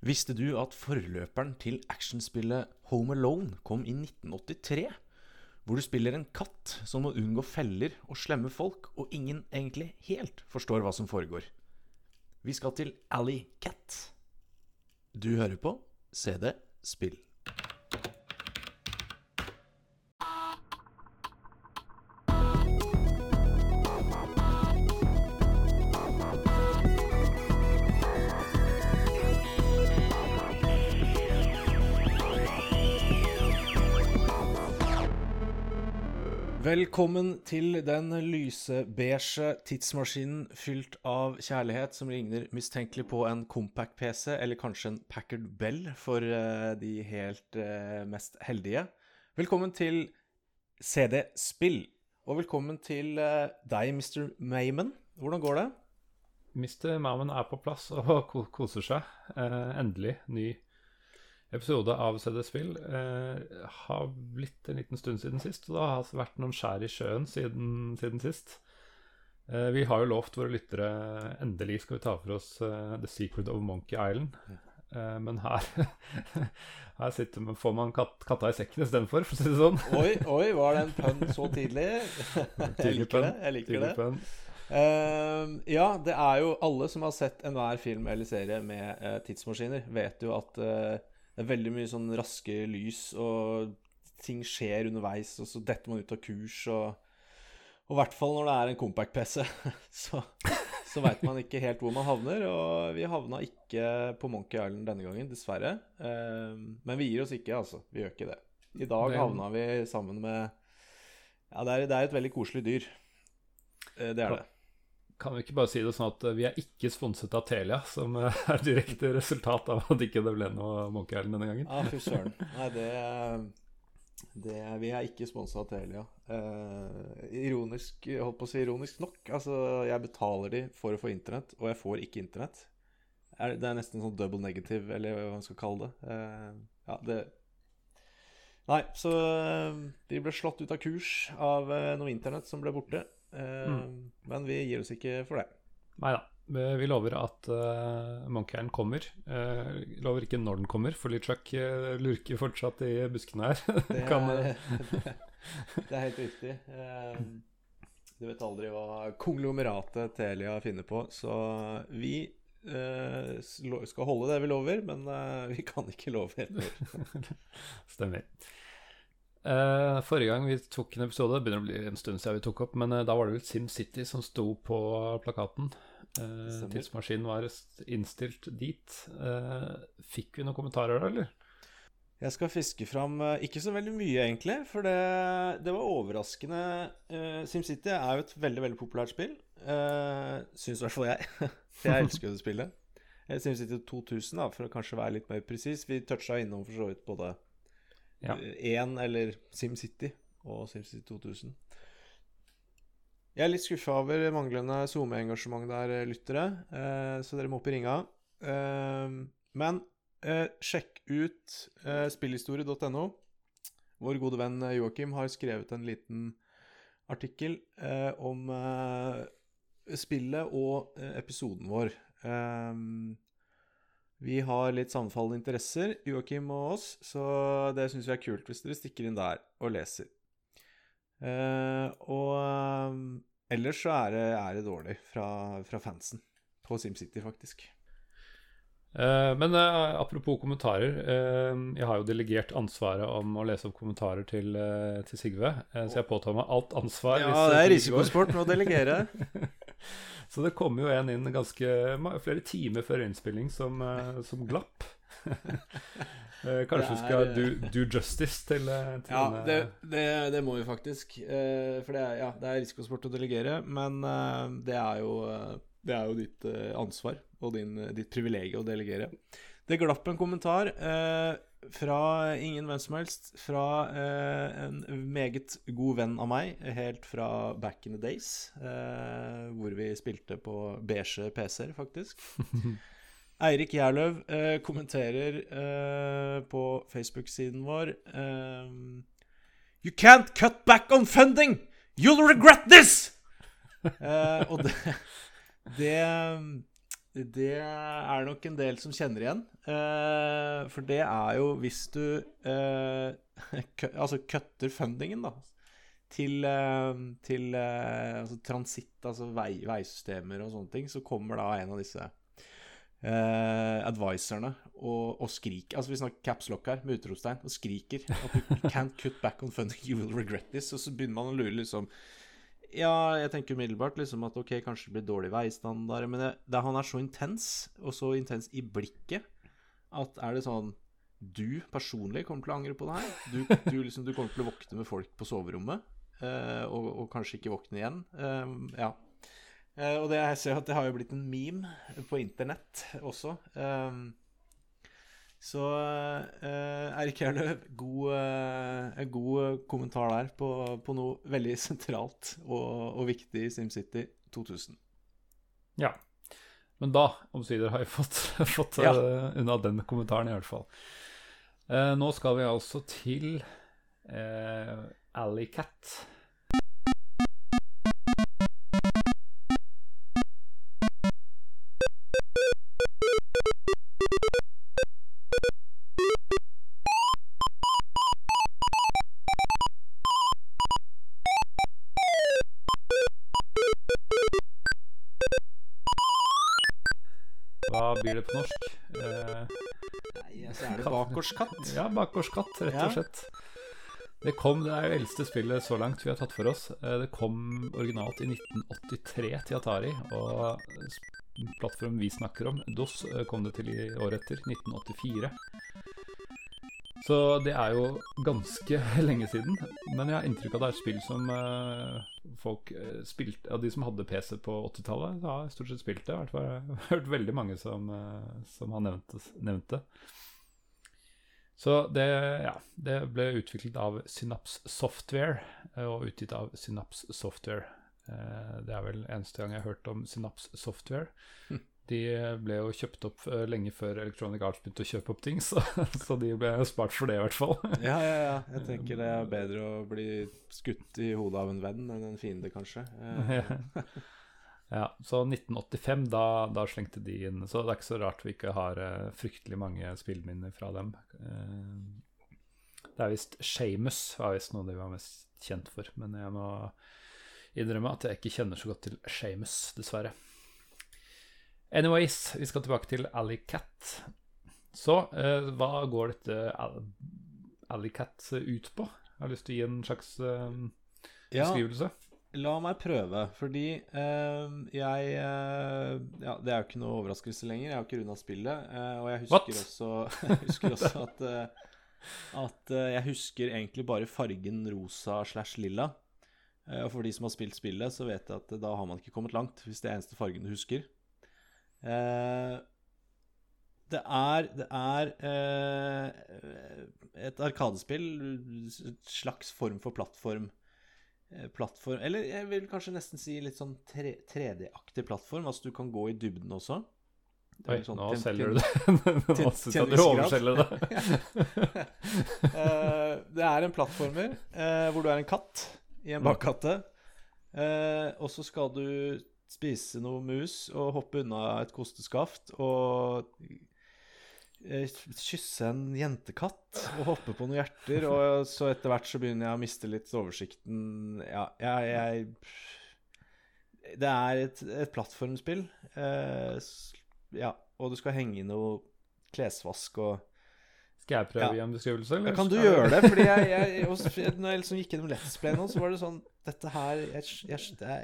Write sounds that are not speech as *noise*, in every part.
Visste du at forløperen til actionspillet Home Alone kom i 1983? Hvor du spiller en katt som må unngå feller og slemme folk, og ingen egentlig helt forstår hva som foregår. Vi skal til Alley Cat. Du hører på CD Spill. Velkommen til den lysebeige tidsmaskinen fylt av kjærlighet som ligner mistenkelig på en Compact-PC, eller kanskje en Packard Bell for eh, de helt eh, mest heldige. Velkommen til CD Spill. Og velkommen til eh, deg, Mr. Mayman. Hvordan går det? Mr. Mauman er på plass og koser seg. Endelig ny episode av CD Spill. Eh, har blitt en liten stund siden sist, og det har altså vært noen skjær i sjøen siden, siden sist. Eh, vi har jo lovt våre lyttere endelig skal vi ta for oss eh, The Secret of Monkey Island. Eh, men her, *laughs* her sitter man, får man kat, katta i sekken istedenfor, for å si det sånn. Oi, oi, var det en pønn så tidlig? *laughs* Jeg liker det. Jeg liker det. Ehm, ja, det er jo alle som har sett enhver film eller serie med uh, tidsmaskiner, vet jo at eh, det er veldig mye sånn raske lys, og ting skjer underveis, og så detter man ut av kurs, og og i hvert fall når det er en compact-PC, *laughs* så, så veit man ikke helt hvor man havner. Og vi havna ikke på Monkey Island denne gangen, dessverre. Ehm, men vi gir oss ikke, altså. Vi gjør ikke det. I dag havna vi sammen med Ja, det er, det er et veldig koselig dyr. Eh, Det er det. Kan vi ikke bare si det sånn at eh, vi er ikke sponset av Telia, som eh, *laughs* er direkte resultat av at ikke det ble noe Monkey Island denne gangen? Ja, fy søren. Nei, det, det Vi er ikke sponsa av Telia. Eh, ironisk, holdt på å si ironisk nok. Altså, jeg betaler de for å få internett, og jeg får ikke internett. Er, det er nesten sånn double negative, eller hva man skal kalle det. Eh, ja, det Nei, så eh, de ble slått ut av kurs av eh, noe internett som ble borte. Eh, Men vi gir oss ikke for det. Nei da. Vi lover at uh, Monkeren kommer. Uh, lover ikke når den kommer, for Chuck uh, lurker fortsatt i buskene her. *laughs* Det er, eh, *laughs* det er helt riktig. Uh, Du vet aldri hva konglomeratet Telia finner på, så vi eh, skal holde det vi lover, men eh, vi kan ikke love helt når. *laughs* Stemmer. Eh, forrige gang vi tok en episode, det begynner å bli en stund siden vi tok opp, men uh, da var det vel SimCity som sto på plakaten. Uh, tidsmaskinen var innstilt dit. Fikk vi noen kommentarer da, eller? Jeg skal fiske fram ikke så veldig mye, egentlig, for det, det var overraskende. SimCity er jo et veldig veldig populært spill. Uh, Syns i hvert fall jeg. *laughs* Jeg elsker jo det spillet. SimCity 2000, da, for å kanskje være litt mer presis. Vi toucha innom for så vidt både Ja. én eller SimCity og SimCity 2000. Jeg er litt skuffa over manglende SoMe-engasjement der, eh, lyttere, eh, så dere må opp i ringa. Eh, men sjekk ut spillhistorie.no. Vår gode venn Joakim har skrevet en liten artikkel om spillet og episoden vår. Eh, vi har litt sammenfallende interesser, Joakim og oss, så det syns vi er kult hvis dere stikker inn der og leser. Eh, og eh, ellers så er det, er det dårlig fra, fra fansen på SimCity, faktisk. Eh, men eh, apropos kommentarer. eh, jeg har jo delegert ansvaret om å lese opp kommentarer til, eh, til Sigve. så jeg påtar meg alt ansvar. Ja, det er risikosport med å delegere. *laughs* Så det kommer jo en inn ganske flere timer før innspilling som, eh, som glapp. *laughs* Eh, Kanskje vi skal do, do justice til, eh, til Ja, det, det, det må vi faktisk. Eh, for det er, ja, det er risikosport å delegere, men eh, det er jo, eh, det er jo ditt eh, ansvar og din, ditt privilegium å delegere. Det glapp en kommentar eh, fra ingen hvem som helst, fra eh, en meget god venn av meg, helt fra back in the days, eh, hvor vi spilte på beige PC-er, faktisk. *laughs* Eirik Gjerløv eh, kommenterer eh, på Facebook-siden vår eh, You can't cut back on funding! You'll regret this! *laughs* Eh, og det, det Det er nok en del som kjenner igjen. Eh, for det er jo hvis du eh, altså kutter fundingen, da, til, eh, til eh, altså transitt, altså vei, veisystemer og sånne ting, så kommer da en av disse eh, advisorene og, og skriker Altså vi snakker caps lock her, med utropstegn, og skriker at du can't cut back on funding, you will regret this. Og så begynner man å lure liksom ja, jeg tenker umiddelbart liksom at ok, kanskje det blir dårlig veistandard, men det, det, han er så intens, og så intens i blikket, at er det sånn Du personlig kommer til å angre på det her. Du, du, liksom, du kommer til å våkne med folk på soverommet, eh, og, og kanskje ikke våkne igjen. Eh, ja. Eh, og det, jeg ser at det har jo blitt en meme på internett også. Eh, så eh, Erik Herløv, god, eh, en god kommentar der på, på noe veldig *laughs* sentralt og, og viktig i SimCity 2000. Ja. Men da, omsider, har jeg fått, *laughs* fått Ja. uh, unna den kommentaren, i hvert fall. Uh, nå skal vi altså til uh, Alley Ja, bakgårdskatt, rett og slett. Det kom, det er jo eldste spillet så langt vi har tatt for oss. Eh, Det kom originalt i 1983 til Atari, og plattformen vi snakker om, DOS, eh, kom det til i året etter, 1984. Så det er jo ganske *laughs* lenge siden, men jeg har inntrykk av det er et spill som eh, folk spilte spilte Ja, de som hadde PC på 80-tallet, har stort sett spilt det. I hvert fall jeg har *laughs* hørt veldig mange som, som har nevnt det. Så det, ja, det ble utviklet av Synapse Software eh, og utgitt av Synapse Software. Eh, Det er vel eneste gang jeg har hørt om Synapse Software. Hm. De ble jo kjøpt opp eh, lenge før Electronic Arts begynte å kjøpe opp ting, *laughs* så, så de ble spart for det, i hvert fall. *laughs* Ja, ja, ja. Jeg tenker det er *laughs* bedre å bli skutt i hodet av en venn enn en fiende, kanskje. Eh, ja, så 1985, da, da slengte de inn Så det er ikke så rart vi ikke har uh, fryktelig mange spillminner fra dem. Uh, det er visst Shamus var visst noe de var mest kjent for, men jeg må innrømme at jeg ikke kjenner så godt til Shamus, dessverre. Anyways, vi skal tilbake til Alley Cat. Så uh, hva går dette AliCat Alley Cat ut på? Jeg har lyst til å gi en slags beskrivelse. ja. La meg prøve, fordi eh, jeg Ja, det er jo ikke noe overraskelse lenger. Jeg har ikke runda spillet. eh, og jeg husker What? også, *laughs* jeg husker også at eh, At eh, jeg husker egentlig bare fargen rosa slash lilla. Eh, og for de som har spilt spillet, så vet jeg at da har man ikke kommet langt, hvis det er eneste fargen du husker. Eh, det er, det er eh, et arkadespill, slags form for plattform. Eh, plattform Eller jeg vil kanskje nesten si litt sånn 3D-aktig plattform. Altså du kan gå i dybden også. Det Oi, sånn nå selger du det. *laughs* Nå syns jeg du overselger det. *laughs* Eh, det er en plattformer eh, hvor du er en katt i en bakkatte. Og så skal du spise noe mus og hoppe unna et kosteskaft og kysse en jentekatt og hoppe på noen hjerter. Og så etter hvert så begynner jeg å miste litt oversikten. Ja, jeg, jeg Det er et, et plattformspill. Eh, ja, og du skal henge i noe klesvask og Skal jeg prøve Ja. å gi en beskrivelse? eller ja, kan du gjøre det? Fordi jeg, jeg, *laughs* også, når jeg liksom gikk gjennom Let's Play nå, så var det sånn Dette her jeg, det, er,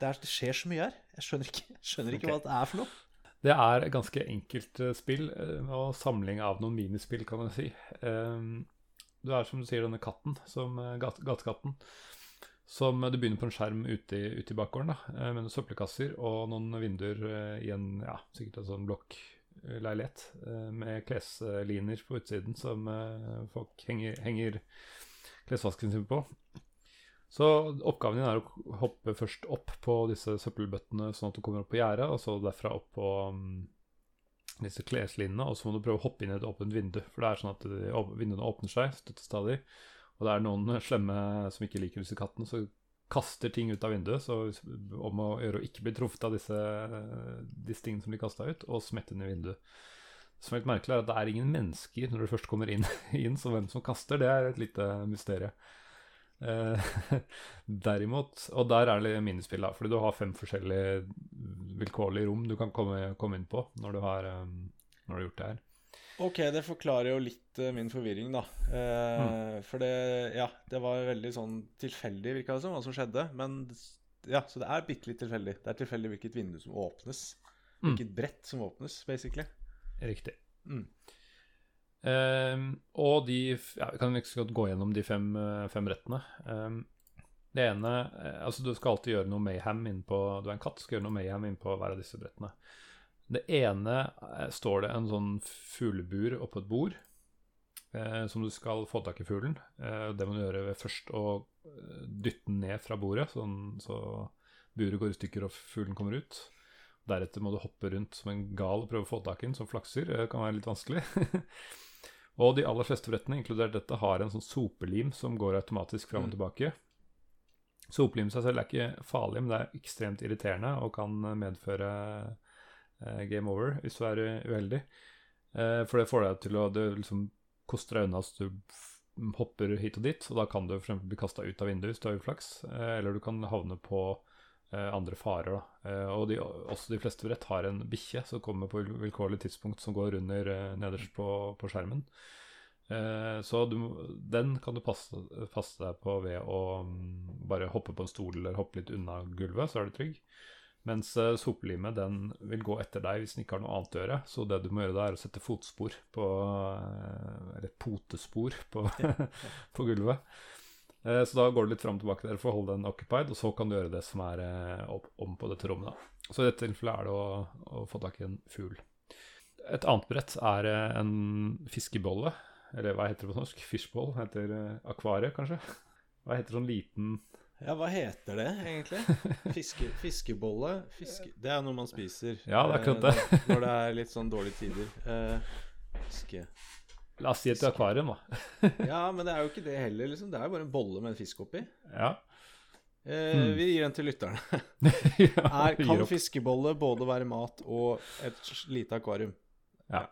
det, er, skjer så mye her. Jeg skjønner ikke, jeg skjønner ikke okay. hva det er for noe. Det er et ganske enkelt eh, spill, eh, og samling av noen minispill, kan man si. Um, Du er som du sier denne katten, som eh, gatekatten. Som Du begynner på en skjerm ute i, ute i bakgården, da, med noen søppelkasser og noen vinduer i en ja, sikkert en sånn blokkleilighet med klesliner på utsiden som folk henger, henger klesvasken sin på. Så oppgaven din er å hoppe først opp på disse søppelbøttene sånn at du kommer opp på gjerdet, og så derfra opp på um, disse kleslinene, og så må du prøve å hoppe inn i et åpent vindu. For det er sånn at de, vinduene åpner seg støttestadig, og det er noen *laughs* slemme som ikke liker disse kattene, så kaster ting ut av vinduet, så om å gjøre å ikke bli truffet av disse, disse tingene som blir kasta ut, og smette inn i vinduet. Som er litt merkelig, er at det er ingen mennesker når du først kommer inn, *laughs* inn så hvem som kaster, det er et lite mysterium. Eh, *laughs* derimot, og der er det minispill, da, fordi du har fem forskjellige vilkårlige rom du kan komme, komme inn på når du, har, um, når du har gjort det her. Ok, det forklarer jo litt uh, min forvirring, da. Eh, mm. For det Ja, det var veldig sånn tilfeldig, virka det som, hva som skjedde. Men ja, så det er bitte litt tilfeldig. Det er tilfeldig hvilket vindu som åpnes. Mm. Hvilket mm. brett som åpnes, basically. Riktig. Mm. Um, og de ja, Vi kan ikke gå gjennom de fem, eh, fem rettene. Um, det ene eh, Altså, du skal alltid gjøre noe mayhem innpå Du er en katt, skal gjøre noe mayhem innpå hver av disse brettene. Det ene eh, står det en sånn fuglebur oppå et bord eh, som du skal få tak i fuglen. Eh, det må du gjøre ved først å dytte den ned fra bordet, sånn, så buret går i stykker og fuglen kommer ut. Deretter må du hoppe rundt som en gal og prøve å få tak i den som flakser. Det kan være litt vanskelig. *laughs* og de aller fleste brettene, inkludert dette, har en sånn sopelim som går automatisk fram og mm. tilbake. Sopelim seg selv er ikke farlig, men det er ekstremt irriterende og kan medføre eh, game over hvis du er uheldig. Eh, for det får deg til å Det liksom koster deg unna så du hopper hit og dit, og da kan du f.eks. bli kasta ut av vinduet hvis du har uflaks, eh, eller du kan havne på andre farer. Da. Eh, og de, også de fleste brett har en bikkje som kommer på vilkårlig tidspunkt, som går under eh, nederst på, på skjermen. Så du, den kan du passe, passe, deg på ved å um, bare hoppe på en stol eller hoppe litt unna gulvet, så er du trygg. Mens sopelimet den vil gå etter deg hvis den ikke har noe annet å gjøre. Så det du må gjøre da, er å sette fotspor på Eller potespor på, *laughs* på gulvet. Eh, så da går du litt fram og tilbake der for å holde den occupied, og så kan du gjøre det som er eh, opp, om på dette rommet. Da. Så i dette tilfellet er det å, å få tak i en fugl. Et annet brett er eh, en fiskebolle, eller hva heter det på norsk? Fishball? Heter akvariet, kanskje? Hva heter sånn liten Ja, hva heter det egentlig? *laughs* Fiske, fiskebolle? Fiske, det er noe man spiser Ja, det er akkurat det. når det er litt sånn dårlige tider. fiske... La oss si et akvarium, da. *laughs* ja, men det er jo ikke det heller, liksom. Det er jo bare en bolle med en fisk oppi. Ja. Eh, mm. Vi gir den til lytterne. *laughs* ja, er, kan fiskebolle både være mat og et lite akvarium? Ja.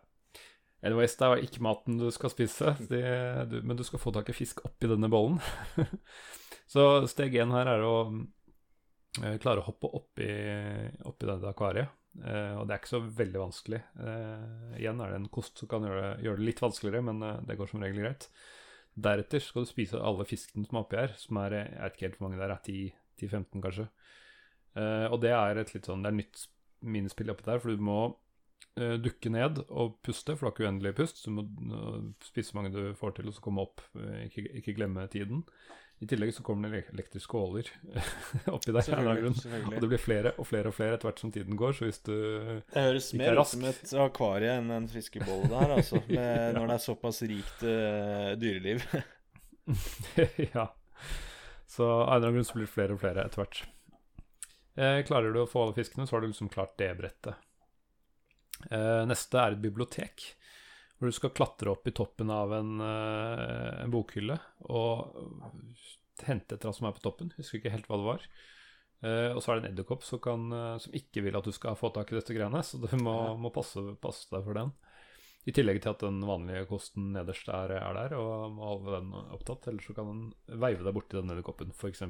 Anyways, det er ikke maten du skal spise, det, du, men du skal få tak i fisk oppi denne bollen. *laughs* Så steg én her er å eh, klare å hoppe oppi, oppi dette akvariet. Uh, og det er ikke så veldig vanskelig. Uh, igjen er det en kost som kan gjøre det, gjøre det litt vanskeligere, men uh, det går som regel greit. Deretter skal du spise alle fiskene som er oppi her, som er jeg vet ikke helt hvor mange der, er, 10-15 kanskje. og det er et litt sånn, det er nytt minispill oppi der, for du må dukke ned og puste, for du har ikke uendelig pust. Så du må spise så mange du får til, og så komme opp. Ikke, ikke glemme tiden. I tillegg så kommer det elektriske åler *laughs* oppi der. Og det blir flere og flere og flere etter hvert som tiden går. Så hvis du Det høres mer ut som et akvarie enn en fiskebolle der, altså. *laughs* Med, ja. Når det er såpass rikt uh, dyreliv. *laughs* ja. Så av en eller annen grunn så blir det flere og flere etter hvert. Eh, klarer du å få alle fiskene, så har du liksom klart det brettet. Eh, neste er et bibliotek hvor du skal klatre opp i toppen av en, uh, en bokhylle og hente et eller annet som er på toppen. Husker ikke helt hva det var. Uh, og så er det en edderkopp som, uh, som, ikke vil at du skal få tak i dette greiene, så du må, må passe, passe, deg for den. I tillegg til at den vanlige kosten nederst er, er der, og må holde den opptatt. Eller så kan den veive deg borti den edderkoppen, f.eks.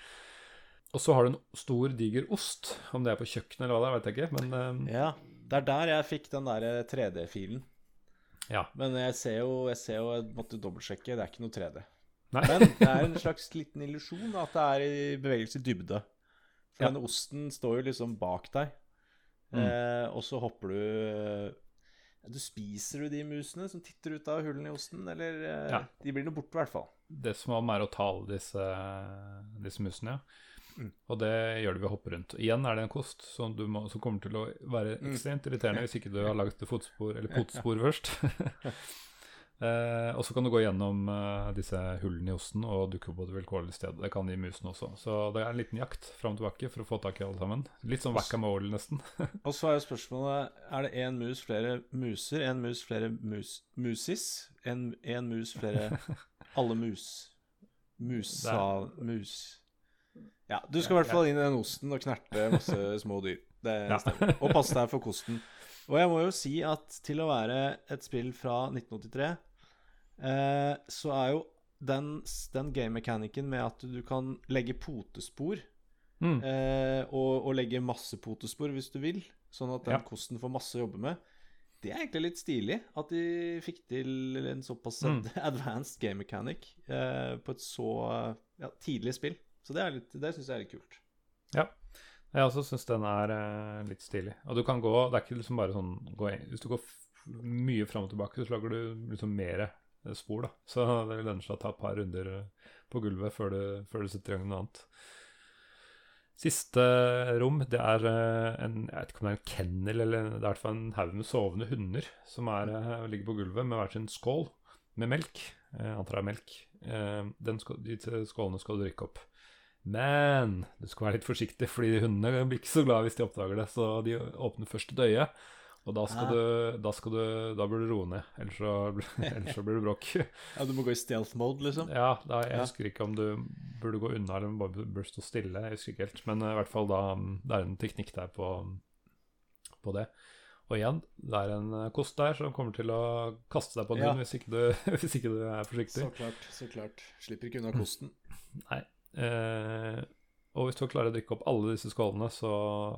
*laughs* og så har du en stor, diger ost. Om det er på kjøkkenet eller hva det er, vet jeg ikke. Men, ja, det er der jeg fikk den der 3D-filen. Ja. Men jeg ser jo, jeg ser jo jeg måtte dobbeltsjekke, det er ikke noe 3D. Nei. Men det er en slags liten illusjon at det er i bevegelse i dybde. For ja. denne osten står jo liksom bak deg, mm. eh, og så hopper du du Spiser du de musene som titter ut av hullene i osten, eller eh, ja. De blir nå borte, i hvert fall. Det som var med å ta alle disse, disse musene, ja. Mm. Og det gjør du ved å hoppe rundt. Igjen er det en kost som, må, som kommer til å være mm. ekstremt irriterende hvis ikke du har laget fotspor, eller *laughs* potspor først. *laughs* eh, og så kan du gå gjennom eh, disse hullene i osten og dukke opp på et vilkårlig sted. Det kan gi musene også. Så det er en liten jakt fram og tilbake for å få tak i alle sammen. Litt sånn whack-a-mole, nesten. *laughs* og så er jo spørsmålet Er det én mus, flere muser? Én mus, flere mus musis? Én mus, flere Alle mus. Musa Mus. Ja, du skal i hvert fall inn i den osten og knerte masse *laughs* små dyr. Det stemmer. Og passe deg for kosten. Og jeg må jo si at til å være et spill fra 1983, eh, så er jo den, den game-mechaniken med at du kan legge potespor Mm. eh, og, og legge masse potespor hvis du vil, sånn at den Ja. kosten får masse å jobbe med. Det er egentlig litt stilig at de fikk til en såpass Mm. *laughs* advanced game mechanic eh, på et så ja, tidlig spill. Så det, litt- det syns jeg er litt kult. Ja. Jeg også syns den er eh, litt stilig. Og du kan gå Det er ikke liksom bare sånn Hvis du går mye fram og tilbake, så lager du liksom mer eh, spor, da. Så *laughs* det lønner seg å ta et par runder eh, på gulvet før du, før du setter i gang noe annet. Siste rom, det er eh, en Jeg vet ikke om det er en kennel, eller det er i hvert fall en haug med sovende hunder som er, ligger på gulvet med hver sin skål med melk. Jeg antar det er melk. Den skal, de skålene skal du drikke opp. Men du skal være litt forsiktig, fordi hundene blir ikke så glad hvis de oppdager det. Så de åpner først et øye, og da skal, ja. du, da skal du Da bør du roe ned. Ellers så, *laughs* ellers så blir det bråk. *laughs* Ja, Du må gå i stealth mode, liksom? Ja, da, jeg Ja. husker ikke om du burde gå unna eller bare bør stå stille. Jeg husker ikke helt. Men eh, i hvert fall da Det er en teknikk der på, på det. Og igjen, det er en eh, kost der som kommer til å kaste deg på en Ja. hund hvis, *laughs* hvis ikke du er forsiktig. Så klart. så klart Slipper ikke unna kosten. Nei. Eh, og hvis du klarer å drikke opp alle disse skålene, så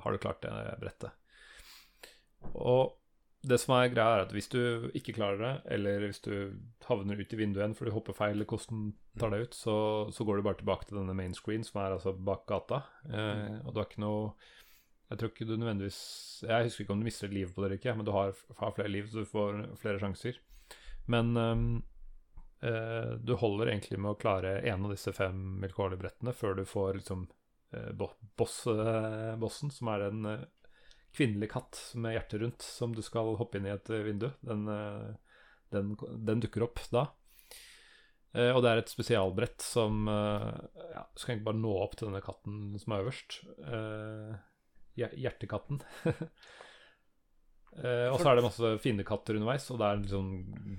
har du klart det brettet. Og det som er greia, er at hvis du ikke klarer det, eller hvis du havner ut i vinduet igjen fordi du hopper feil eller kosten tar deg ut, så, så går du bare tilbake til denne main screen, som er altså bak gata. Eh, og du har ikke noe Jeg tror ikke du nødvendigvis Jeg husker ikke om du mister et liv på det eller ikke, men du har, har flere liv, så du får flere sjanser. Men eh, du holder egentlig med å klare en av disse fem vilkårlige brettene før du får liksom eh, boss, eh, bossen, som er en eh, kvinnelig katt med hjertet rundt, som du skal hoppe inn i et eh, vindu. Den, eh, den, den dukker opp da. Eh, og det er et spesialbrett som eh, ja, skal egentlig bare nå opp til denne katten som er øverst. Eh, hjertekatten. *laughs* Eh, og så er det masse fiendekatter underveis, og det er liksom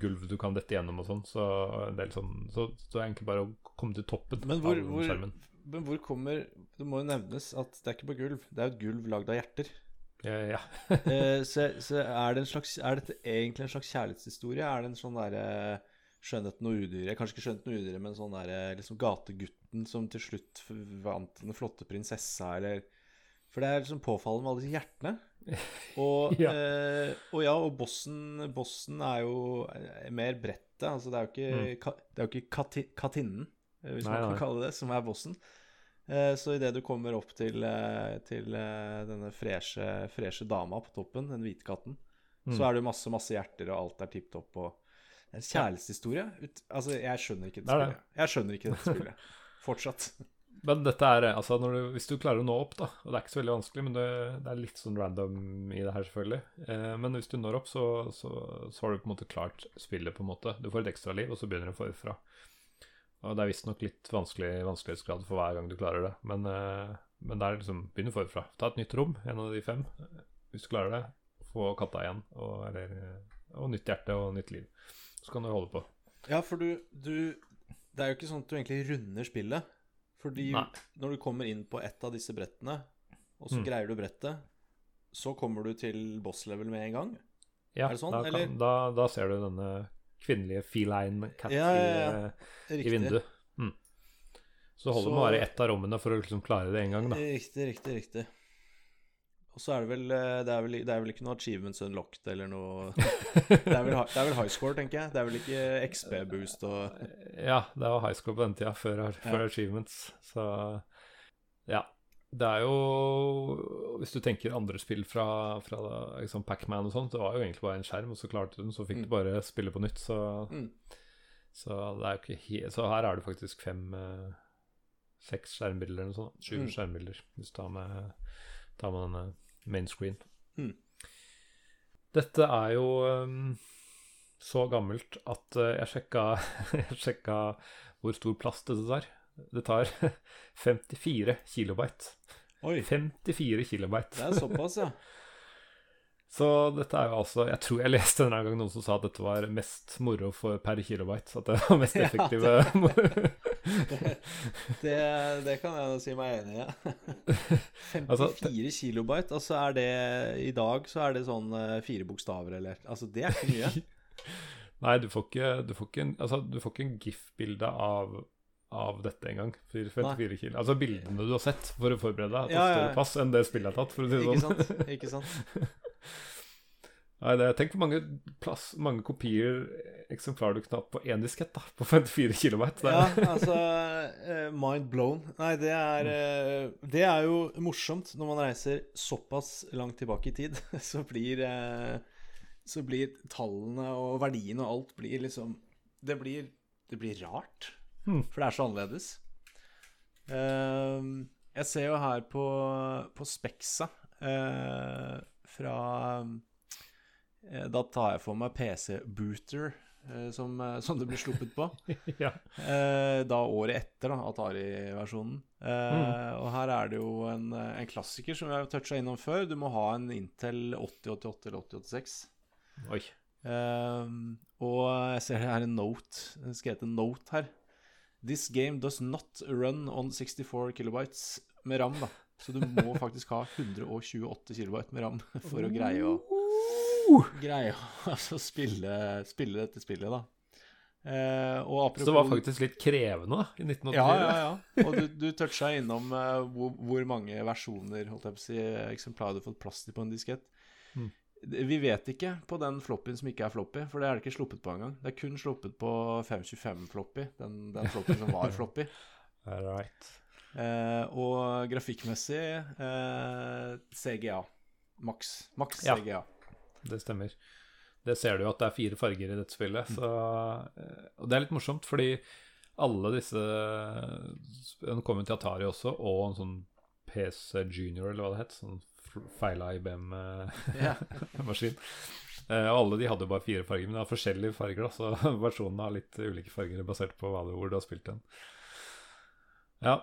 gulv du kan dette gjennom og sånn. Så det er liksom Så, så er egentlig bare å komme til toppen Men hvor, av hvor, men hvor kommer Det må jo nevnes at det er ikke på gulv. Det er jo et gulv lagd av hjerter. Ja, ja. eh, *laughs* så, så er det en slags Er dette egentlig en slags kjærlighetshistorie? Er det en sånn derre Skjønnheten og udyret Kanskje ikke Skjønnheten og udyret, men sånn derre liksom gategutten som til slutt vant den flotte prinsessa, eller For det er liksom påfallende med alle disse hjertene. Og *laughs* Ja. eh, og, ja, og bossen, bossen er jo eh, mer brettet. Altså det er jo ikke, ka, det er jo ikke kati, katinnen, eh, hvis Mm. Nei, man kan nei. kalle det, som er bossen. Eh, Så idet du kommer opp til, eh, til denne freshe, freshe dama på toppen, den hvite katten, Mm. så er det masse masse hjerter, og alt er tipp topp. Og det er en kjærlighetshistorie. Ut, altså, jeg skjønner ikke det. spillet. Jeg skjønner ikke dette spillet. *laughs* Fortsatt. Men dette er altså du, Hvis du klarer å nå opp, da Og det er ikke så veldig vanskelig, men det, det er litt sånn random i det her, selvfølgelig. Eh, men hvis du når opp, så, så, så har du på en måte klart spillet, på en måte. Du får et ekstra liv, og så begynner du forfra. Og det er visstnok litt vanskelig vanskelighetsgrad for hver gang du klarer det. Men, eh, men det er liksom begynn forfra. Ta et nytt rom, en av de fem, hvis du klarer det. Få katta igjen, og, eller, og nytt hjerte og nytt liv. Så kan du holde på. Ja, for du, du Det er jo ikke sånn at du egentlig runder spillet. Fordi Nei. når du kommer inn på ett av disse brettene, og så Mm. greier du brettet, så kommer du til boss level med en gang. Ja, Er det sånn, da, kan, da, da ser du denne kvinnelige feline cat Ja, ja, ja. i, i vinduet. Mm. Så det holder med å være i ett av rommene for å liksom klare det én gang, da. Riktig, riktig, riktig. Og så er det vel eh, Det er vel, det er vel ikke noe achievements unlocked eller noe *laughs* Det er vel, det er vel high score, tenker jeg. Det er vel ikke XB-boost og Ja, det var high score på den tida, før, før Ja. achievements. Så ja. Det er jo Hvis du tenker andre spill fra, fra liksom Pacman og sånt, det var jo egentlig bare en skjerm, og så klarte du den, så fikk du Mm. bare spille på nytt, så mm. Så er Så her er det faktisk fem eh, Seks skjermbilder eller noe sånt. Sju Mm. skjermbilder, hvis du tar med, tar med denne main screen. Mm. Dette er jo um, så gammelt at uh, jeg sjekka, *laughs* jeg sjekka hvor stor plass dette tar. Det tar *laughs* 54 kilobyte. Oi, 54 kilobyte. det er såpass, ja. *laughs* Så dette er jo altså Jeg tror jeg leste en gang noen som sa at dette var mest moro for per kilobyte. At det var mest Ja, effektive *laughs* det, det kan jeg si meg enig i. 54 *laughs* Altså, kilobyte, altså er det I dag så er det sånn eh, fire bokstaver eller Altså, det er ikke mye. *laughs* Nei, du får ikke, du får ikke, altså, du får ikke en GIF-bilde av, av dette engang. 54 kilo. Altså bildene du har sett for å forberede deg, til Ja, ja, ja. større pass enn det spillet har tatt, for å si det Ikke sånn. sant? Ikke sant? Nei, det, tenk hvor mange, plass, mange kopier, eksemplarer du knapt på én diskett, da, på 54 kB. Ja, altså eh, Mind blown. Nei, det er eh, Det er jo morsomt når man reiser såpass langt tilbake i tid. *laughs* Så blir eh, Så blir tallene og verdiene og alt blir liksom Det blir, det blir rart. Hmm. For det er så annerledes. Jeg ser jo her på, på Spexa eh, fra eh, Da tar jeg for meg PC-booter, eh, som, eh, som det blir sluppet på. *laughs* ja. Eh, da året etter da, Atari-versjonen. Eh, Mm. Og her er det jo en, eh, en klassiker som vi har toucha innom før. Du må ha en Intel 8088 eller 8086. Oi. Um, og jeg ser det er en note. Det skal hete note her. This game does not run on 64 kilobytes med ram, da. Så du må *laughs* faktisk ha 128 kilobyte med ram *laughs* for å greie å Greie å *laughs* altså, spille, spille dette spillet, da. Eh, og apropos Så det var faktisk litt krevende da, i 1984. ja, ja, *laughs* ja. Og du, du toucha innom eh, hvor, hvor mange versjoner holdt jeg på å si, eksemplarer du har fått plass til på en diskett. Mm. Vi vet ikke på den floppyen som ikke er floppy, for det er det ikke sluppet på engang. Det er kun sluppet på 525-floppy, den, den floppyen som var *laughs* floppy. Right. Eh, og grafikkmessig eh, CGA. Maks. Maks Ja. CGA. Det stemmer. Det ser du jo at det er fire farger i dette spillet. Så, eh, og det er litt morsomt, fordi alle disse Den kom jo til Atari også, og en sånn PC Junior, eller hva det het. Sånn feila IBM-maskin. Ja. *laughs* Eh, og alle de hadde jo bare fire farger, men de har forskjellige farger, da, så *laughs* versjonene har litt ulike farger basert på hva hvor du har spilt den. Ja,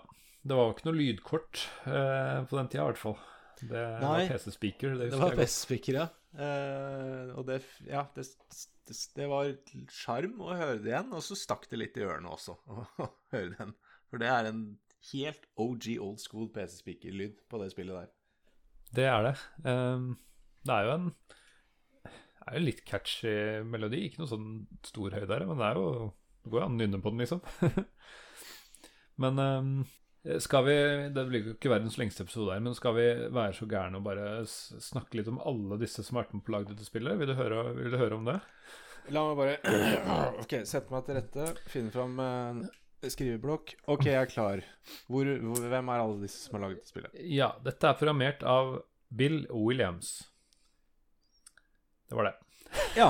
det var jo ikke noe lydkort eh, på den tida, i hvert fall. Det Nei, var PC-speaker. Det Det var. Best-speaker, ja. Uh, og det, ja, det, det, det var sjarm å høre det igjen, og så stakk det litt i ørene også *laughs* å høre den. For det er en helt OG old school PC-speaker-lyd på det spillet der. Det er det. Um, det er jo en det er jo litt catchy melodi. Ikke noe sånn stor høydere, men det er jo Det går jo an å nynne på den, liksom. *laughs* men ehm, skal vi Det blir jo ikke verdens lengste episode her, men skal vi være så gærne og bare snakke litt om alle disse som har vært med på å lage dette spillet? Vil du høre, vil du høre om det? La meg bare *clears throat* Ok, sette meg til rette, finne fram en skriveblokk. Ok, jeg er klar. Hvor, hvor, hvem er alle disse som har laget spillet? Ja, dette er programmert av Bill Williams. Det var det. Ja,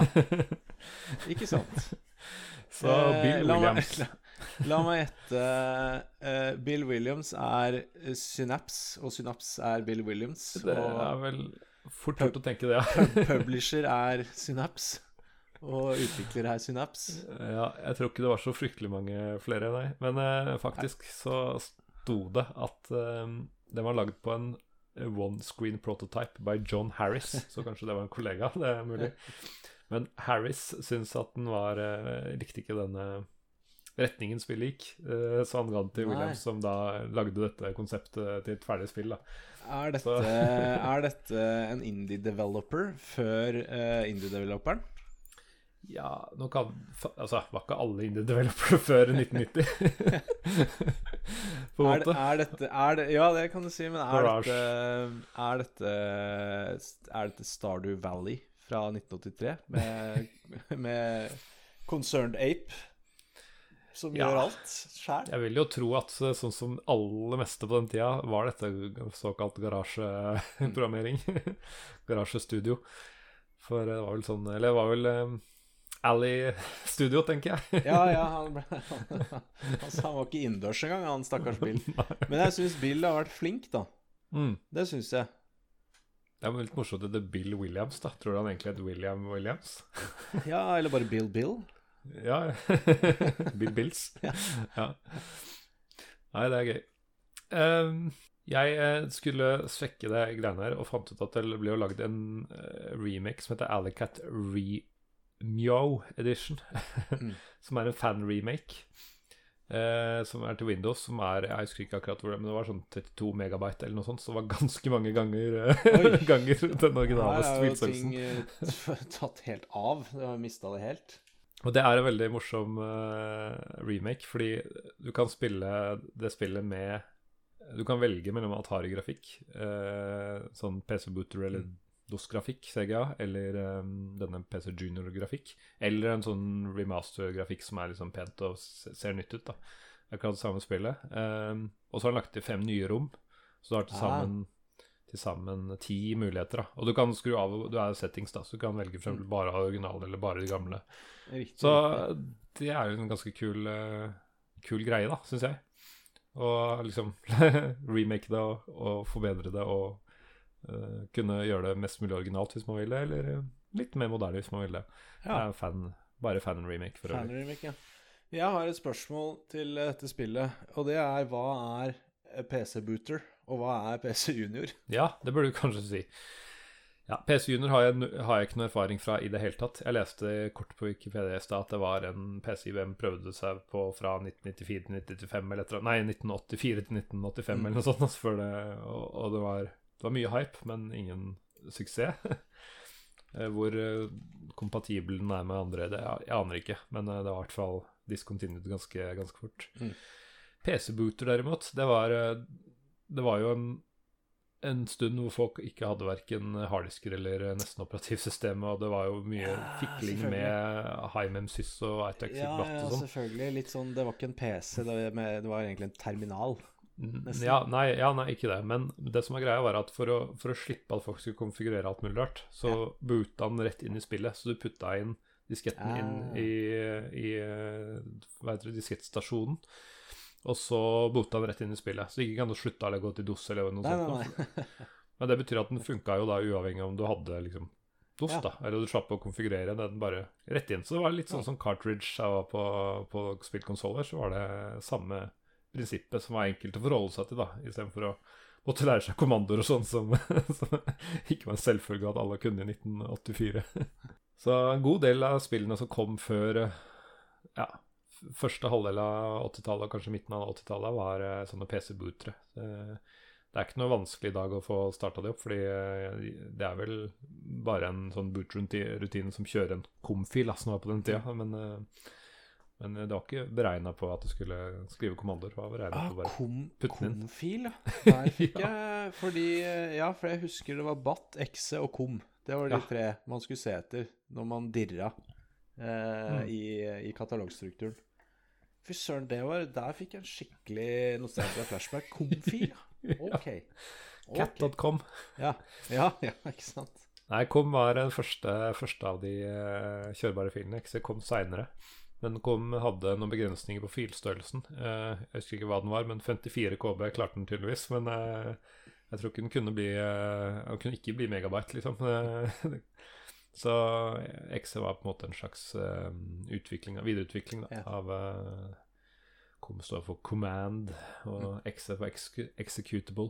*laughs* ikke sant? Så Eh, Bill la meg- Williams. *laughs* La, meg gjette. Uh, Bill Williams er eh, Synapse, og Synapse er Bill Williams. Det er vel fort gjort å tenke det, ja. publisher er Synapse, og utvikler er Synapse. Ja, jeg tror ikke det var så fryktelig mange flere, nei. Men uh, faktisk så sto det at uh, den var laget på en one screen prototype by John Harris. Så kanskje det var en kollega, det er mulig. *laughs* Men Harris syns at den var Likte ikke denne retningen spillet gikk, eh, så han ga den til Nei. Williams, som da lagde dette konseptet til et ferdig spill. Er dette, er dette en indie-developer før uh, indie-developeren? Ja, nå kan Altså, var ikke alle indie-developere *laughs* før 1990? *laughs* På en Er, det- måte. er dette er det, Ja, det kan du si, men er dette, er dette Er dette Stardew Valley fra 1983 med, med Concerned Ape som Ja. gjør alt sjæl? Jeg vil jo tro at eh, sånn som aller meste på den tida, var dette såkalt garasjeprogrammering. *laughs* Garasjestudio. For det var vel sånn Eller det var vel um, Alley Studio, tenker jeg. *laughs* Ja, ja, *laughs* han, ble, altså, han var ikke innendørs engang, han stakkars Bill. Men jeg syns Bill har vært flink, da. Mm. Det syns jeg. Det er litt morsomt at det er Bill Williams, da. Tror du han egentlig het William Williams? Ja, eller bare Bill Bill. Ja. *laughs* Bill Bills. Ja. Nei, det er gøy. Um, jeg eh, skulle svekke det greiene her og fant ut at det ble jo lagd en eh, remake som heter Alicat Remyo Edition. Mm. *laughs* som er en fan-remake. eh, som er til Windows, som er Jeg husker ikke akkurat hvor det men det var sånn 32 megabyte eller noe sånt, så det var ganske mange ganger, eh, *laughs* ganger den originale Her er jo ting tatt helt av. Du har mista det helt. Og det er en veldig morsom uh, remake, fordi du kan spille det spillet med Du kan velge mellom Atari-grafikk, uh, sånn PC Booter eller DOS-grafikk, Sega, eller um, denne PC Junior-grafikk, eller en sånn remaster-grafikk som er liksom pent og ser nytt ut. da Akkurat det samme spillet. Um, og så har han lagt til fem nye rom, så du har til Ah. Til sammen ti muligheter. da Og du kan skru av Du er settings, da, så du kan velge for eksempel bare originale eller bare de gamle. Riktig. Så det er jo en ganske kul, eh, kul greie, da, syns jeg. Og liksom *laughs* remake det og, og forbedre det og uh, kunne gjøre det mest mulig originalt hvis man vil det, eller eh, litt mer moderne hvis man vil det. Ja. er fan, bare fan remake for. Fan-remake, ja. Jeg har et spørsmål til dette spillet, og det er hva er PC-booter, og hva er PC Junior? Ja, det burde du kanskje si. Ja, PC Junior har jeg, har jeg ikke noe erfaring fra i det hele tatt. Jeg leste kort på Wikipedia i stad at det var en PC IBM prøvde seg på fra 1994 til 1995, eller nei, 1984 til 1985 Mm. eller noe sånt. altså, det, og, og det, var, det var mye hype, men ingen suksess. *laughs* Eh, Hvor eh, kompatibel den er med andre, det jeg, jeg aner ikke. Men eh, det var i hvert fall discontinued ganske, ganske fort. Mm. PC-booter derimot, det var, det var jo en, en stund hvor folk ikke hadde verken harddisker eller eh, nesten operativsystemet, og det var jo mye Ja, fikling med HiMemSys og Itex Ja, Blatt ja, og sånn. selvfølgelig. Litt sånn, det var ikke en PC, det var, med, det var egentlig en terminal. Ja, nei, ja, nei, ikke det. Men det som er greia, var at for å, for å slippe at folk skulle konfigurere alt mulig rart, så Ja. boota den rett inn i spillet. Så du putta inn disketten inn Ah. i, i eh, hva heter det, diskettstasjonen. Og så bota den rett inn i spillet. Så ikke kan du slutte eller gå til DOS eller noe Nei, sånt. nei, nei. *laughs* Men det betyr at den funka jo da uavhengig om du hadde liksom DOS, Ja. da. Eller du slapp å konfigurere den bare rett inn. Så det var litt sånn som cartridge jeg var på, på spillkonsoller. Så var det samme prinsippet som var enkelt å forholde seg til, da. Istedenfor å måtte lære seg kommandoer og sånn som, *laughs* som ikke var en selvfølge at alle kunne i 1984. *laughs* Så en god del av spillene som kom før eh, ja, første halvdel av 80-tallet og kanskje midten av 80-tallet, var eh, sånne PC-bootere. Det er ikke noe vanskelig i dag å få starta det opp, fordi eh, det er vel bare en sånn boot-rutine som kjører en kom-fil, som var på den tida. Men, eh, men det var ikke beregna på at du skulle skrive kommandoer. Det var Ah, på bare kom, putte den inn. komfil, ja. *laughs* Der fikk jeg Fordi Ja, for jeg husker det var BAT, exe og kom. Det var de Ja. tre man skulle se etter når man dirra eh, Mm. i, i katalogstrukturen. Fy søren, det var Der fikk jeg en skikkelig nostalgia flashback. Komfil, *laughs* ja. Ok. Cat.com. Ja. ja, ja, ikke sant. Nei, kom var den første, første av de eh, kjørbare filene. XC kom seinere. Men kom hadde noen begrensninger på filstørrelsen. Eh, jeg husker ikke hva den var, men 54 KB klarte den tydeligvis. Men eh, jeg tror ikke den kunne bli Den kunne ikke bli megabyte, liksom. *laughs* Eh, Så Exe var på en måte en slags eh, utvikling, videreutvikling da, Ja. av eh, KOM står for Command, og Exe for Executable,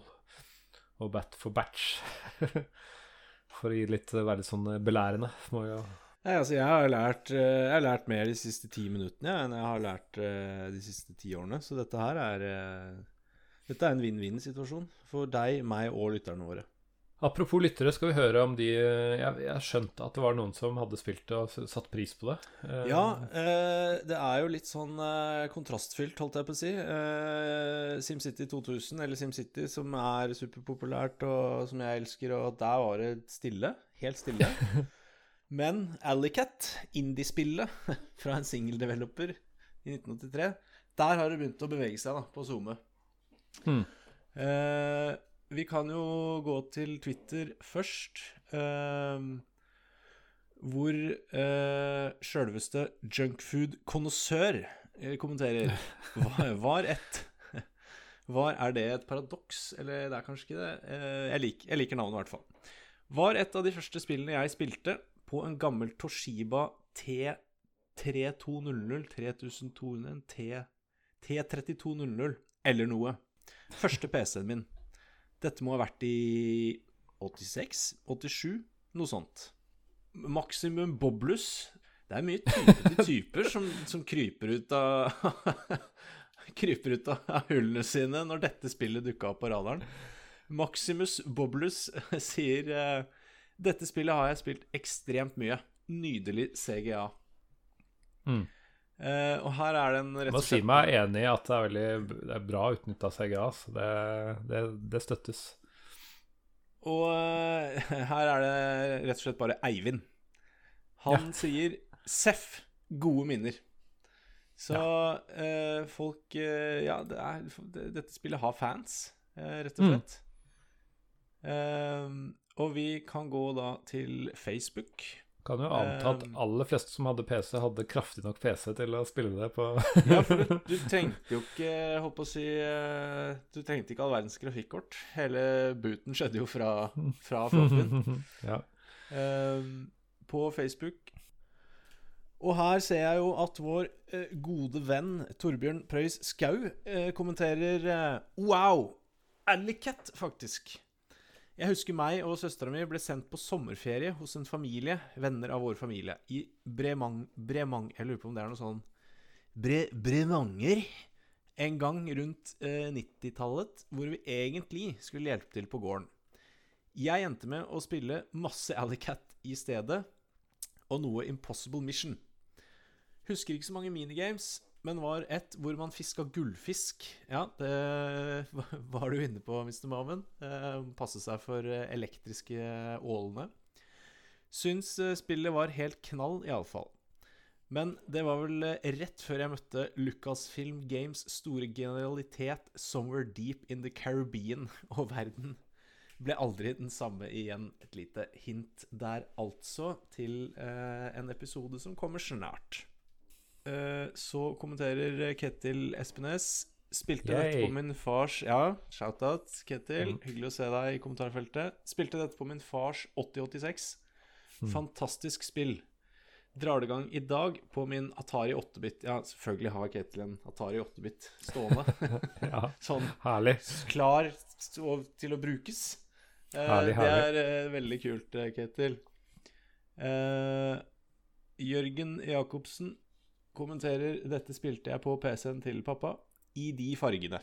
og BAT for Batch. *laughs* For å gi litt, være litt sånn belærende. Må jo Nei, altså, jeg har lært, eh, jeg har lært mer de siste ti minuttene ja, enn jeg har lært eh, de siste ti årene. Så dette her er eh, Dette er en vinn-vinn-situasjon for deg, meg og lytterne våre. Apropos lyttere, skal vi høre om de Jeg, jeg skjønte at det var noen som hadde spilt det og satt pris på det. Eh, Ja, eh, det er jo litt sånn eh, kontrastfylt, holdt jeg på å si. Eh, SimCity 2000, eller SimCity, som er superpopulært, og som jeg elsker, og der var det stille. Helt stille. *laughs* Men Alicat, indiespillet *laughs* fra en singeldeveloper i 1983, der har det begynt å bevege seg da, på SoMe. Hmm. Eh, vi kan jo gå til Twitter først. Eh, hvor eh, sjølveste junkfood-konnoissør eh, kommenterer *laughs* var, var et *laughs* Var Er det et paradoks? Eller det er kanskje ikke det. Eh, jeg, lik, jeg liker navnet, i hvert fall. Var et av de første spillene jeg spilte på en gammel Toshiba T3200 3200 T, T3200 eller noe. Første PC-en min. Dette må ha vært i 86, 87, noe sånt. Maximum Boblus. Det er mye typer til *laughs* typer som, som kryper ut av *laughs* kryper ut av hullene sine når dette spillet dukka opp på radaren. Maximus Boblus *laughs* sier eh, dette spillet har jeg spilt ekstremt mye. Nydelig CGA. Mm. Eh, og her er det en rett Jeg må og si meg enig i at det er veldig det er bra utnytta CGA. Så det, det, det støttes. Og uh, *laughs* her er det rett og slett bare Eivind. Han sier Seff, gode minner. Så eh, folk eh, Ja, det er, det, dette spillet har fans, rett og Mm. slett. Eh, og vi kan gå da til Facebook. Kan jo anta at Um, aller fleste som hadde PC, hadde kraftig nok PC til å spille det på *laughs* Ja, for du, *laughs* du trengte jo ikke Holdt på å si eh, Du trengte ikke all verdens grafikkort. Hele booten skjedde jo fra, fra floppyen. *laughs* ja. Ehm, på Facebook. Og her ser jeg jo at vår uh, gode venn Torbjørn Preus Skau uh, kommenterer uh, Wow! Alicat, faktisk. Jeg husker meg og søstera mi ble sendt på sommerferie hos en familie, venner av vår familie, i Bremang... Bremang jeg lurer på om det er noe sånn Bre, Bremanger. En gang rundt eh, 90-tallet, hvor vi egentlig skulle hjelpe til på gården. Jeg endte med å spille masse Alicat i stedet, og noe Impossible Mission. Husker ikke så mange minigames, men var et hvor man fiska gullfisk. Ja, det *laughs* var du inne på, Mr. Maven. Eh, passe seg for eh, elektriske ålene. Syns eh, spillet var helt knall, iallfall. Men det var vel rett før jeg møtte Lucasfilm Games store genialitet 'Somewhere Deep in the Caribbean' *laughs* og verden ble aldri den samme igjen. Et lite hint der, altså, til en episode som kommer snart. Eh, så kommenterer Ketil Espenes. Spilte dette på min fars Ja, shout-out, Ketil. Mm. Hyggelig å se deg i kommentarfeltet. Spilte dette på min fars 8086. Mm. Fantastisk spill. Drar det i gang i dag på min Atari 8-bit. Ja, selvfølgelig har Ketil en Atari 8-bit stående. *laughs* ja. *laughs* sånn Herlig. klar til å brukes. Herlig, Herlig, Det er eh, veldig kult, eh, Ketil. Eh, Jørgen Jacobsen kommenterer Dette spilte jeg på PC-en til pappa i de fargene.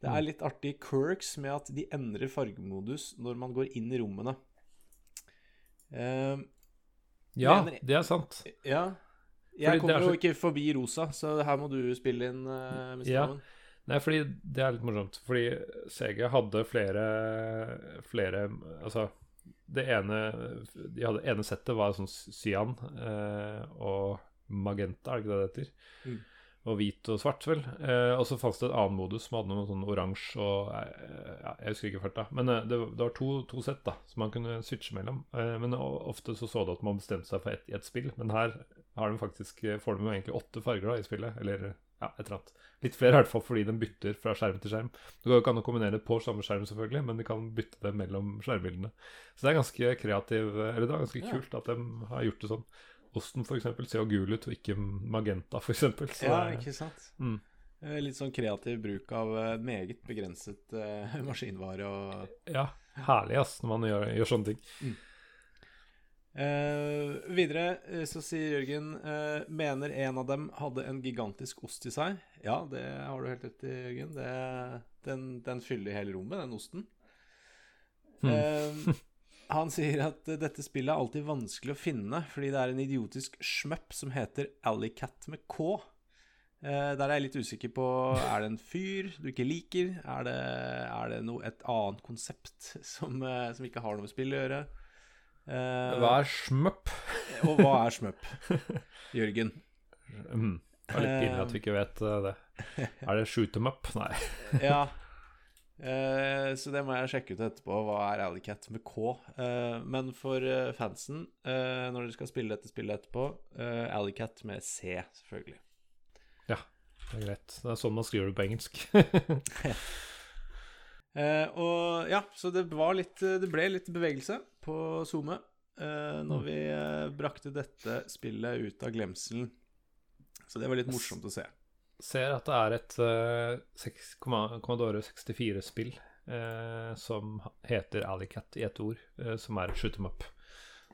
Det er Mm. litt artig quirks med at de endrer fargemodus når man går inn i rommene. Uh, Ja, Mener- det er sant. ja. Jeg fordi kommer så... jo ikke forbi rosa, så her må du spille inn, uh, Mr. Ja. Nei, fordi det er litt morsomt. Fordi CG hadde flere flere Altså, det ene De hadde ene settet var sånn cyan uh, og magenta, er det ikke det det heter? Mm. Og hvit og svart, vel. Eh, og så fantes det et annen modus som hadde noe sånn oransje og eh, ja, Jeg husker ikke farta. Men eh, det, det var to, to sett da som man kunne switche mellom. Eh, men ofte så så du at man bestemte seg for ett i ett spill. Men her har de faktisk, eh, får de jo egentlig åtte farger da i spillet. Eller ja, et eller annet. Litt flere i hvert fall fordi de bytter fra skjerm til skjerm. Det går jo ikke an å kombinere på samme skjerm, selvfølgelig, men de kan bytte det mellom skjermbildene. Så det er ganske kreativ Eller det er ganske Ja. kult at de har gjort det sånn. Osten eksempel ser jo gul ut, og ikke magenta. Så Ja, ikke sant? Mm. Eh, Litt sånn kreativ bruk av eh, meget begrenset eh, *laughs* maskinvare og ja, herlig ass, når man gjør, gjør sånne ting. Eh, Videre eh, så sier Jørgen eh, Mener en av dem hadde en gigantisk ost i seg. Ja, det har du helt rett i, Jørgen. Det, den, den fyller hele rommet, den osten. Hmm. *laughs* Han sier at eh, dette spillet er alltid vanskelig å finne fordi det er en idiotisk smøpp som heter Alleycat med K. Eh, der er jeg litt usikker på Er det en fyr du ikke liker? Er det, er det noe, et annet konsept som, eh, som ikke har noe med spill å gjøre? Eh, Hva er smøpp? og hva er smøpp? *laughs* Jørgen. Mm. Det er litt pinlig at vi ikke vet det. Er det shoot them up? Nei. Ja. Eh, så det må jeg sjekke ut etterpå. Hva er Alleycat med K? Eh, men for eh, fansen, eh, når dere skal spille dette spillet etterpå, uh, Alleycat med C, selvfølgelig. Ja, Det er greit. Det er sånn man skriver det på engelsk. *laughs* Eh, og ja, så det var litt Det ble litt bevegelse på SoMe eh, når vi eh, brakte dette spillet ut av glemselen. Så det var litt morsomt å se. Ser at det er et uh, Commodore 64-spill uh, som heter Alicat i ett ord, uh, som er shoot them up.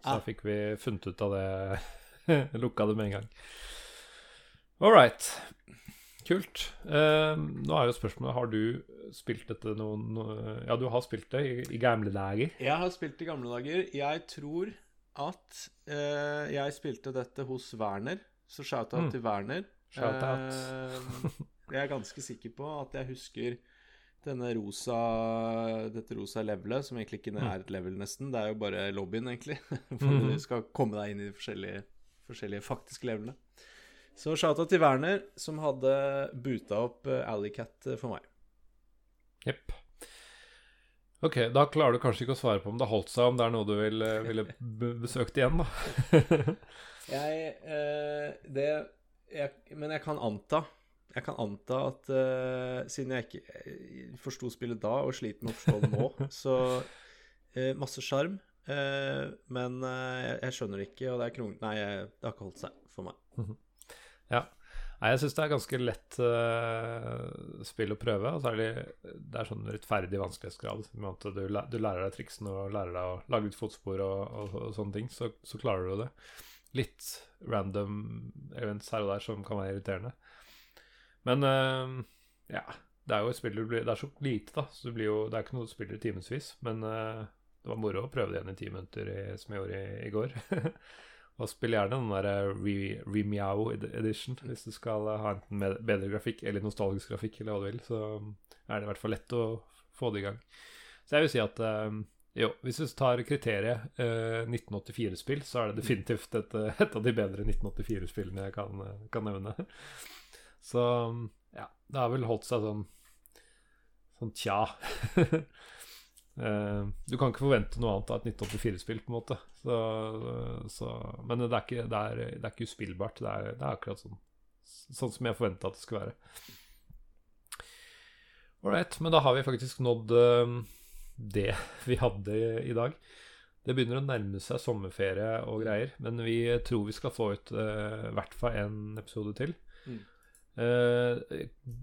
Så Ah. da fikk vi funnet ut av det *laughs* Lukka det med en gang. All right. Kult. Eh, nå er jo spørsmålet Har du spilt dette noen no- Ja, du har spilt det i, i gamle dager. Jeg har spilt i gamle dager. Jeg tror at eh, jeg spilte dette hos Werner, så shout-out Mm. til Werner. Shout-out. Eh, jeg er ganske sikker på at jeg husker denne rosa dette rosa levelet, som egentlig ikke Mm. er et level, nesten. Det er jo bare lobbyen, egentlig. *laughs* For Mhm. du skal komme deg inn i de forskjellige, forskjellige faktiske levelene. Så shout-out til Werner, som hadde buta opp eh, Alleycat eh, for meg. Jepp. Ok, da klarer du kanskje ikke å svare på om det holdt seg, om det er noe du vil, ville be- besøkt igjen, da. *laughs* Jeg eh, Det jeg, Men jeg kan anta Jeg kan anta at uh, siden jeg ikke eh, forsto spillet da, og sliter med å forstå det nå, *laughs* så uh, Masse sjarm. Uh, men jeg, jeg skjønner det ikke, og det er krong... Nei, jeg, det har ikke holdt seg for meg. Ja. Nei, jeg syns det er ganske lett spill å prøve. Og særlig det er sånn rettferdig vanskelighetsgrad. Med du, du lærer deg triksene og lærer deg å lage ut fotspor og, og, og sånne ting, så, så klarer du det. Litt random events her og der som kan være irriterende. Men uh, ja. Det er jo et spill du blir Det er så lite, da, så det blir jo Det er ikke noe du spiller timevis. Men uh, det var moro å prøve det igjen i ti minutter, i, som jeg gjorde i, i går. *laughs* Og spill gjerne den der eh, Re- edition hvis du skal ha enten bedre grafikk eller nostalgisk grafikk, eller hva du vil. Så er det i hvert fall lett å få det i gang. Så jeg vil si at jo, hvis du tar kriteriet eh, 1984-spill, så er det definitivt et, eh, et av de bedre 1984-spillene jeg kan, eh, kan nevne. Så ja, det har vel holdt seg sånn sånn tja. *laughs* Eh, du kan ikke forvente noe annet av et 1984-spill, på en måte. Så, så, men det er ikke, det er, det er ikke uspillbart. Det er, det er akkurat sånn Sånn som jeg forventa at det skulle være. Ålreit, men da har vi faktisk nådd eh, det *laughs* vi hadde i, dag. Det begynner å nærme seg sommerferie og greier, men vi tror vi skal få ut i hvert fall en episode til. Mm. Uh,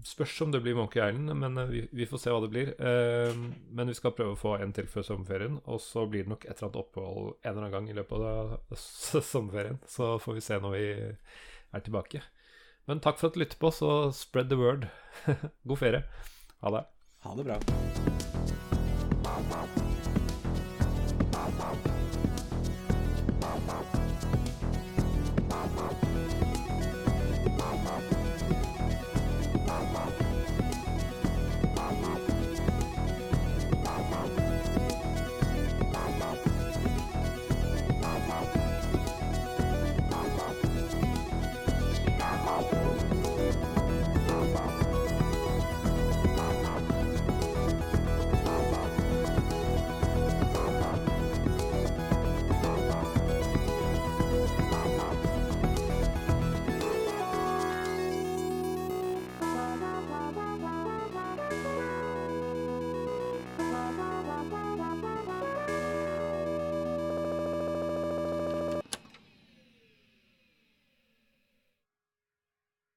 spørs om det blir Monkey Island, men eh, vi, vi får se hva det blir. Uh, men vi skal prøve å få en til før sommerferien, og så blir det nok et eller annet opphold en eller annen gang i løpet av sommerferien. Så får vi se når vi er tilbake. Men takk for at du lytter på, så spread the word. *laughs* God ferie. Ha det. Ha det bra. Wow.